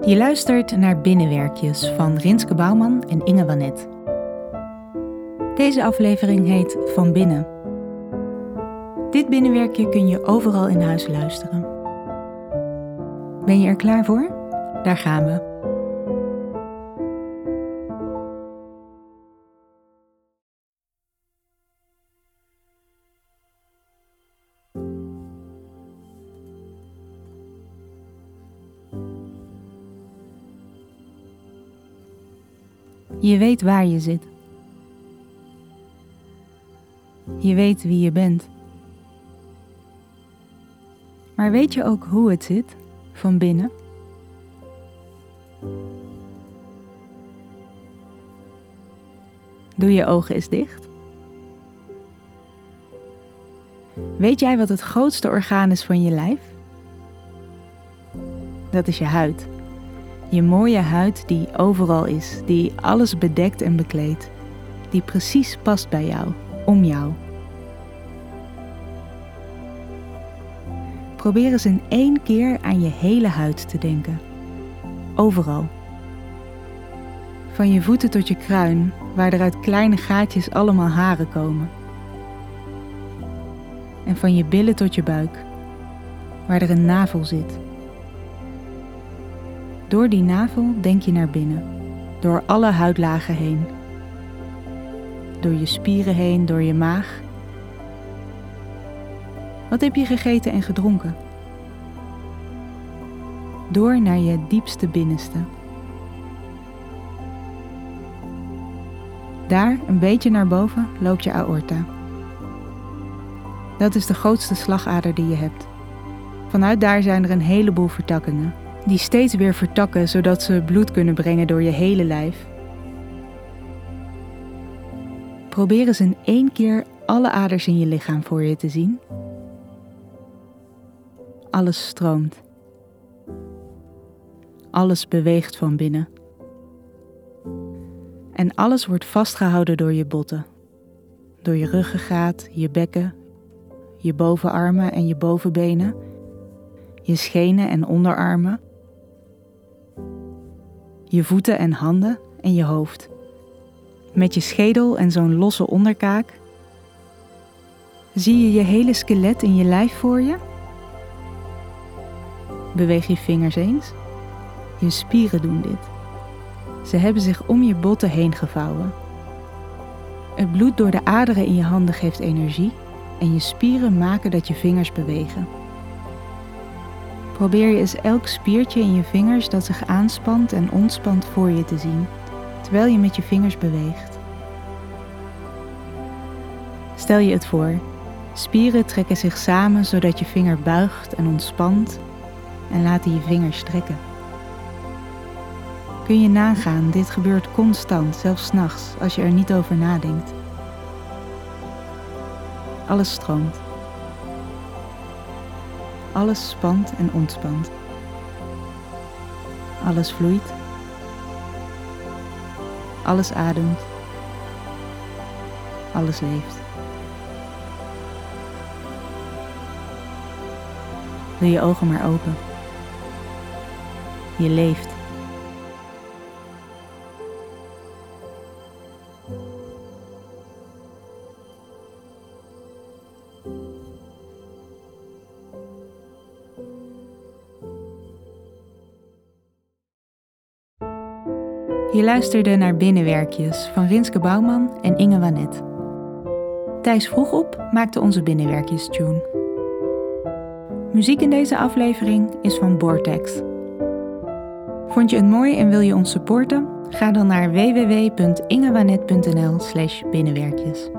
Je luistert naar Binnenwerkjes van Rinske Bouwman en Inge Wanet. Deze aflevering heet Van Binnen. Dit binnenwerkje kun je overal in huis luisteren. Ben je er klaar voor? Daar gaan we. Je weet waar je zit. Je weet wie je bent. Maar weet je ook hoe het zit van binnen? Doe je ogen eens dicht. Weet jij wat het grootste orgaan is van je lijf? Dat is je huid. Je mooie huid die overal is, die alles bedekt en bekleedt, die precies past bij jou, om jou. Probeer eens in één keer aan je hele huid te denken. Overal. Van je voeten tot je kruin, waar er uit kleine gaatjes allemaal haren komen. En van je billen tot je buik, waar er een navel zit. Door die navel denk je naar binnen, door alle huidlagen heen. Door je spieren heen, door je maag. Wat heb je gegeten en gedronken? Door naar je diepste binnenste. Daar, een beetje naar boven, loopt je aorta. Dat is de grootste slagader die je hebt. Vanuit daar zijn er een heleboel vertakkingen, die steeds weer vertakken zodat ze bloed kunnen brengen door je hele lijf. Probeer eens in één keer alle aders in je lichaam voor je te zien. Alles stroomt. Alles beweegt van binnen. En alles wordt vastgehouden door je botten. Door je ruggengraat, je bekken, je bovenarmen en je bovenbenen, je schenen en onderarmen, je voeten en handen en je hoofd. Met je schedel en zo'n losse onderkaak. Zie je je hele skelet in je lijf voor je? Beweeg je vingers eens. Je spieren doen dit. Ze hebben zich om je botten heen gevouwen. Het bloed door de aderen in je handen geeft energie en je spieren maken dat je vingers bewegen. Probeer je eens elk spiertje in je vingers dat zich aanspant en ontspant voor je te zien, terwijl je met je vingers beweegt. Stel je het voor, spieren trekken zich samen zodat je vinger buigt en ontspant en laten je vingers strekken. Kun je nagaan, dit gebeurt constant, zelfs s'nachts, als je er niet over nadenkt. Alles stroomt. Alles spant en ontspant. Alles vloeit. Alles ademt. Alles leeft. Doe je ogen maar open. Je leeft. Je luisterde naar Binnenwerkjes van Rinske Bouwman en Inge Wanet. Thijs vroeg op maakte onze Binnenwerkjes tune. Muziek in deze aflevering is van Vortex. Vond je het mooi en wil je ons supporten? Ga dan naar www.ingewanet.nl/binnenwerkjes.